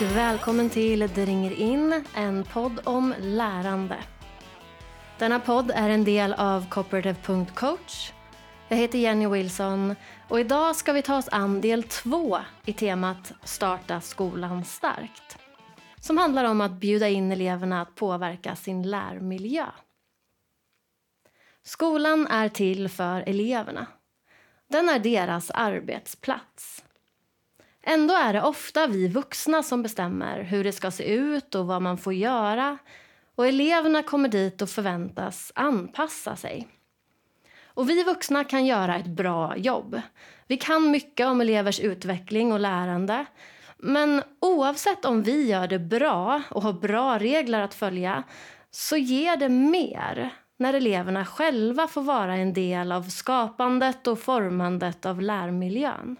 och välkommen till Det ringer in, en podd om lärande. Denna podd är en del av Cooperative.coach. Jag heter Jenny Wilson och idag ska vi ta oss an del två i temat Starta skolan starkt. Som handlar om att bjuda in eleverna att påverka sin lärmiljö. Skolan är till för eleverna. Den är deras arbetsplats. Ändå är det ofta vi vuxna som bestämmer hur det ska se ut och vad man får göra. Och eleverna kommer dit och förväntas anpassa sig. Och vi vuxna kan göra ett bra jobb. Vi kan mycket om elevers utveckling och lärande. Men oavsett om vi gör det bra och har bra regler att följa så ger det mer när eleverna själva får vara en del av skapandet och formandet av lärmiljön.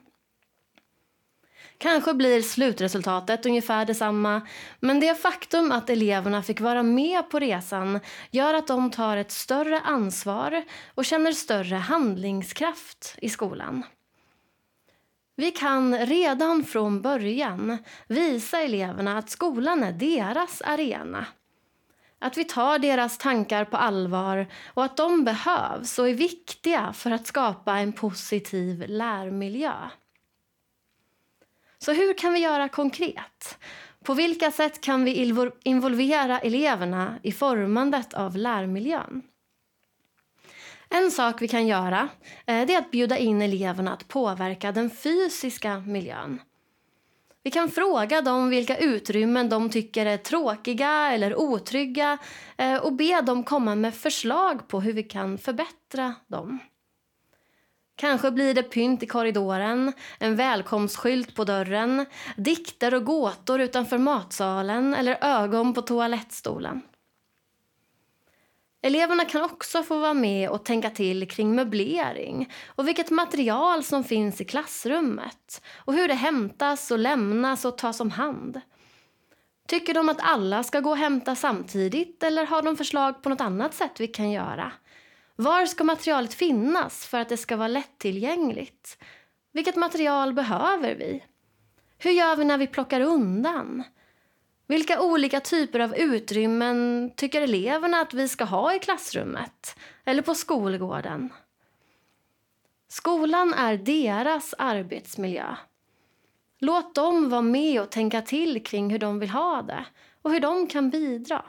Kanske blir slutresultatet ungefär detsamma men det faktum att eleverna fick vara med på resan gör att de tar ett större ansvar och känner större handlingskraft i skolan. Vi kan redan från början visa eleverna att skolan är deras arena. Att vi tar deras tankar på allvar och att de behövs och är viktiga för att skapa en positiv lärmiljö. Så hur kan vi göra konkret? På vilka sätt kan vi involvera eleverna i formandet av lärmiljön? En sak vi kan göra eh, är att bjuda in eleverna att påverka den fysiska miljön. Vi kan fråga dem vilka utrymmen de tycker är tråkiga eller otrygga eh, och be dem komma med förslag på hur vi kan förbättra dem. Kanske blir det pynt i korridoren, en välkomstskylt på dörren, dikter och gåtor utanför matsalen eller ögon på toalettstolen. Eleverna kan också få vara med och tänka till kring möblering och vilket material som finns i klassrummet och hur det hämtas och lämnas och tas om hand. Tycker de att alla ska gå och hämta samtidigt eller har de förslag på något annat sätt vi kan göra? Var ska materialet finnas för att det ska vara lättillgängligt? Vilket material behöver vi? Hur gör vi när vi plockar undan? Vilka olika typer av utrymmen tycker eleverna att vi ska ha i klassrummet eller på skolgården? Skolan är deras arbetsmiljö. Låt dem vara med och tänka till kring hur de vill ha det och hur de kan bidra.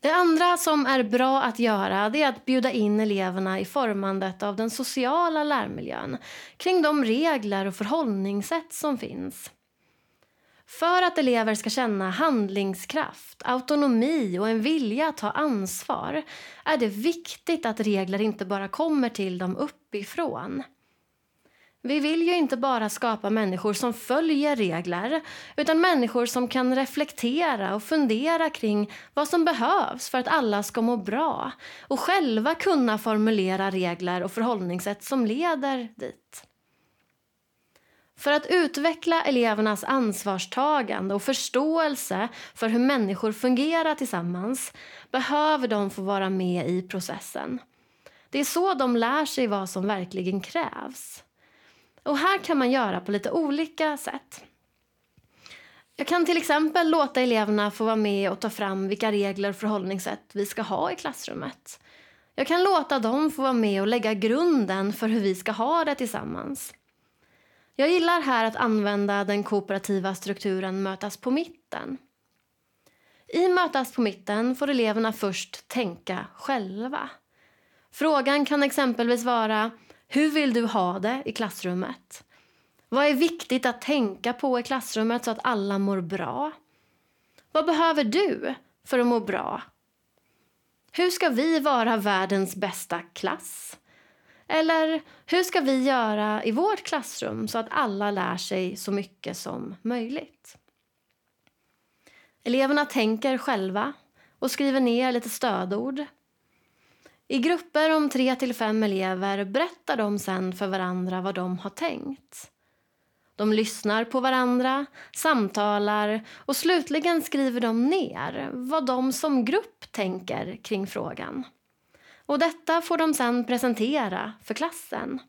Det andra som är bra att göra är att bjuda in eleverna i formandet av den sociala lärmiljön kring de regler och förhållningssätt som finns. För att elever ska känna handlingskraft, autonomi och en vilja att ta ansvar är det viktigt att regler inte bara kommer till dem uppifrån. Vi vill ju inte bara skapa människor som följer regler utan människor som kan reflektera och fundera kring vad som behövs för att alla ska må bra och själva kunna formulera regler och förhållningssätt som leder dit. För att utveckla elevernas ansvarstagande och förståelse för hur människor fungerar tillsammans behöver de få vara med i processen. Det är så de lär sig vad som verkligen krävs. Och här kan man göra på lite olika sätt. Jag kan till exempel låta eleverna få vara med och ta fram vilka regler och förhållningssätt vi ska ha i klassrummet. Jag kan låta dem få vara med och lägga grunden för hur vi ska ha det tillsammans. Jag gillar här att använda den kooperativa strukturen mötas på mitten. I mötas på mitten får eleverna först tänka själva. Frågan kan exempelvis vara hur vill du ha det i klassrummet? Vad är viktigt att tänka på i klassrummet så att alla mår bra? Vad behöver du för att må bra? Hur ska vi vara världens bästa klass? Eller hur ska vi göra i vårt klassrum så att alla lär sig så mycket som möjligt? Eleverna tänker själva och skriver ner lite stödord i grupper om tre till fem elever berättar de sen för varandra vad de har tänkt. De lyssnar på varandra, samtalar och slutligen skriver de ner vad de som grupp tänker kring frågan. Och detta får de sen presentera för klassen.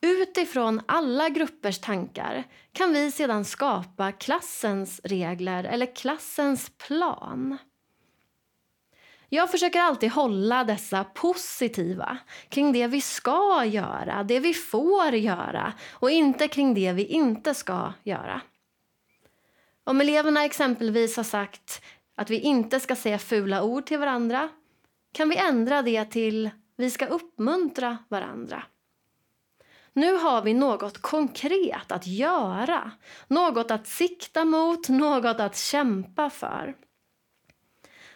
Utifrån alla gruppers tankar kan vi sedan skapa klassens regler eller klassens plan. Jag försöker alltid hålla dessa positiva kring det vi ska göra, det vi får göra och inte kring det vi inte ska göra. Om eleverna exempelvis har sagt att vi inte ska säga fula ord till varandra kan vi ändra det till vi ska uppmuntra varandra. Nu har vi något konkret att göra, något att sikta mot, något att kämpa för.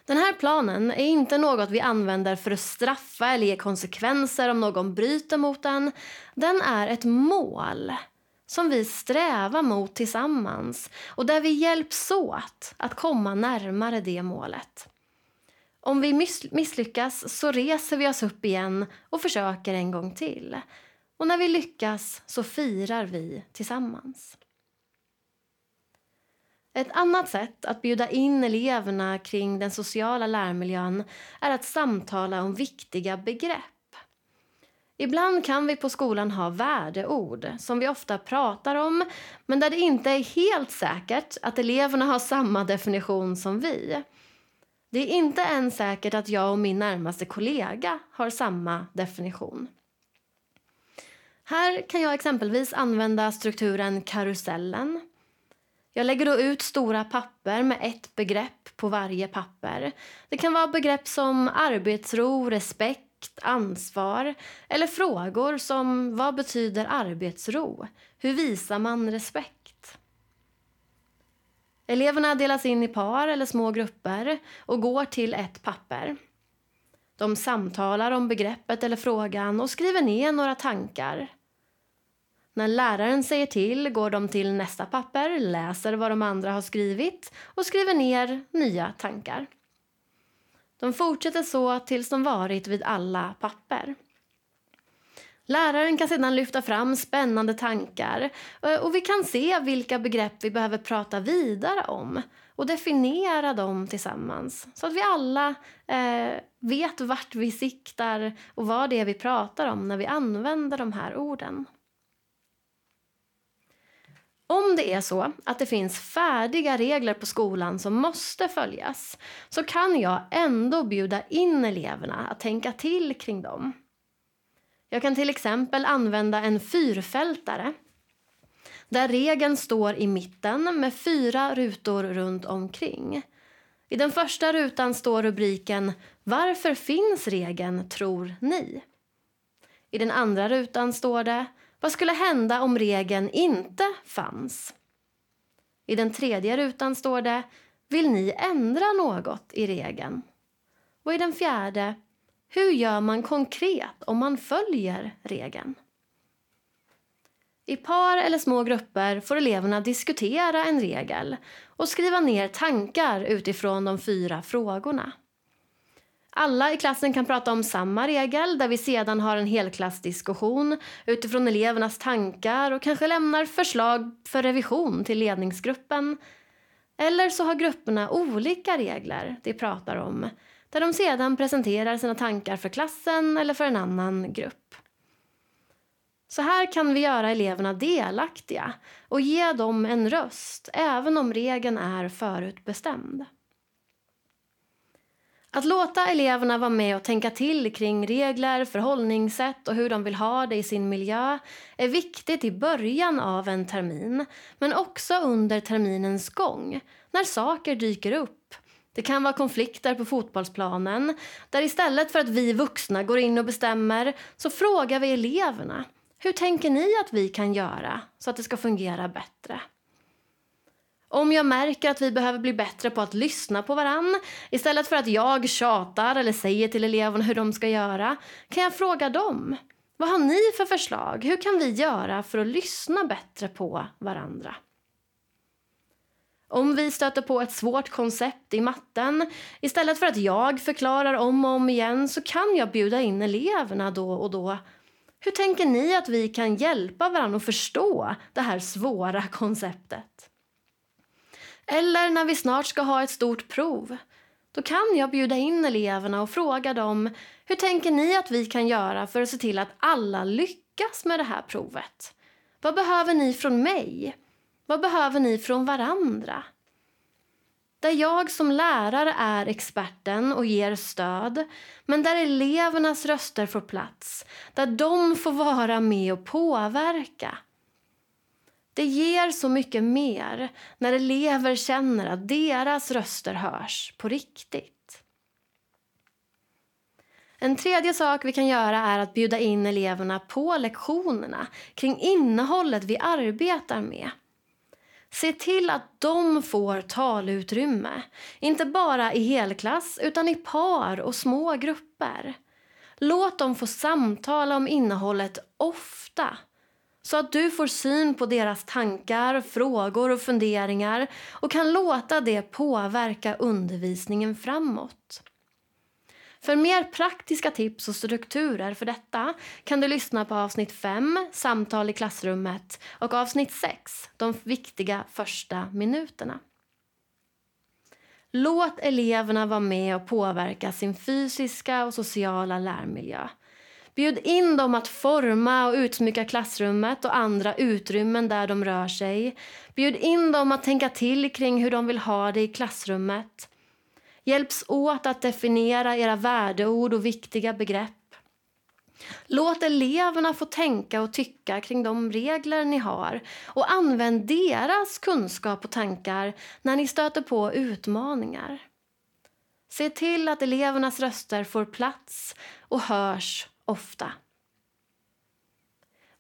Den här planen är inte något vi använder för att straffa eller ge konsekvenser om någon bryter mot den. Den är ett mål som vi strävar mot tillsammans och där vi hjälps åt att komma närmare det målet. Om vi misslyckas så reser vi oss upp igen och försöker en gång till. Och när vi lyckas så firar vi tillsammans. Ett annat sätt att bjuda in eleverna kring den sociala lärmiljön är att samtala om viktiga begrepp. Ibland kan vi på skolan ha värdeord som vi ofta pratar om men där det inte är helt säkert att eleverna har samma definition som vi. Det är inte ens säkert att jag och min närmaste kollega har samma definition. Här kan jag exempelvis använda strukturen karusellen. Jag lägger då ut stora papper med ett begrepp på varje papper. Det kan vara begrepp som arbetsro, respekt, ansvar eller frågor som vad betyder arbetsro? Hur visar man respekt? Eleverna delas in i par eller små grupper och går till ett papper. De samtalar om begreppet eller frågan och skriver ner några tankar. När läraren säger till går de till nästa papper, läser vad de andra har skrivit och skriver ner nya tankar. De fortsätter så tills de varit vid alla papper. Läraren kan sedan lyfta fram spännande tankar eh, och vi kan se vilka begrepp vi behöver prata vidare om och definiera dem tillsammans så att vi alla eh, vet vart vi siktar och vad det är vi pratar om när vi använder de här orden. Om det är så att det finns färdiga regler på skolan som måste följas så kan jag ändå bjuda in eleverna att tänka till kring dem. Jag kan till exempel använda en fyrfältare där regeln står i mitten med fyra rutor runt omkring. I den första rutan står rubriken Varför finns regeln, tror ni? I den andra rutan står det vad skulle hända om regeln inte fanns? I den tredje rutan står det Vill ni ändra något i regeln? Och i den fjärde hur gör man konkret om man följer regeln? I par eller små grupper får eleverna diskutera en regel och skriva ner tankar utifrån de fyra frågorna. Alla i klassen kan prata om samma regel där vi sedan har en helklassdiskussion utifrån elevernas tankar och kanske lämnar förslag för revision till ledningsgruppen. Eller så har grupperna olika regler de pratar om där de sedan presenterar sina tankar för klassen eller för en annan grupp. Så här kan vi göra eleverna delaktiga och ge dem en röst även om regeln är förutbestämd. Att låta eleverna vara med och tänka till kring regler, förhållningssätt och hur de vill ha det i sin miljö är viktigt i början av en termin men också under terminens gång, när saker dyker upp det kan vara konflikter på fotbollsplanen där istället för att vi vuxna går in och bestämmer så frågar vi eleverna. Hur tänker ni att vi kan göra så att det ska fungera bättre? Om jag märker att vi behöver bli bättre på att lyssna på varann istället för att jag tjatar eller säger till eleverna hur de ska göra kan jag fråga dem. Vad har ni för förslag? Hur kan vi göra för att lyssna bättre på varandra? Om vi stöter på ett svårt koncept i matten, istället för att jag förklarar om och om igen så kan jag bjuda in eleverna då och då. Hur tänker ni att vi kan hjälpa varandra att förstå det här svåra konceptet? Eller när vi snart ska ha ett stort prov. Då kan jag bjuda in eleverna och fråga dem hur tänker ni att vi kan göra för att se till att alla lyckas med det här provet? Vad behöver ni från mig? Vad behöver ni från varandra? Där jag som lärare är experten och ger stöd men där elevernas röster får plats, där de får vara med och påverka. Det ger så mycket mer när elever känner att deras röster hörs på riktigt. En tredje sak vi kan göra är att bjuda in eleverna på lektionerna kring innehållet vi arbetar med. Se till att de får talutrymme, inte bara i helklass utan i par och små grupper. Låt dem få samtala om innehållet ofta så att du får syn på deras tankar, frågor och funderingar och kan låta det påverka undervisningen framåt. För mer praktiska tips och strukturer för detta kan du lyssna på avsnitt 5, Samtal i klassrummet och avsnitt 6, De viktiga första minuterna. Låt eleverna vara med och påverka sin fysiska och sociala lärmiljö. Bjud in dem att forma och utsmycka klassrummet och andra utrymmen där de rör sig. Bjud in dem att tänka till kring hur de vill ha det i klassrummet. Hjälps åt att definiera era värdeord och viktiga begrepp. Låt eleverna få tänka och tycka kring de regler ni har och använd deras kunskap och tankar när ni stöter på utmaningar. Se till att elevernas röster får plats och hörs ofta.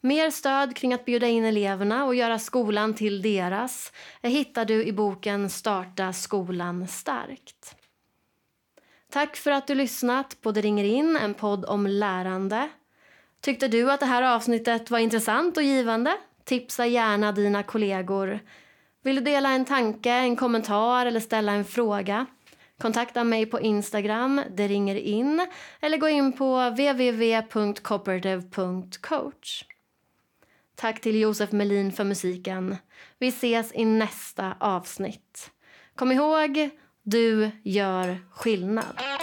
Mer stöd kring att bjuda in eleverna och göra skolan till deras hittar du i boken Starta skolan starkt. Tack för att du lyssnat på Det ringer in, en podd om lärande. Tyckte du att det här avsnittet var intressant och givande? Tipsa gärna dina kollegor. Vill du dela en tanke, en kommentar eller ställa en fråga? Kontakta mig på Instagram, det ringer in, eller gå in på www.cooperative.coach. Tack till Josef Melin för musiken. Vi ses i nästa avsnitt. Kom ihåg, du gör skillnad.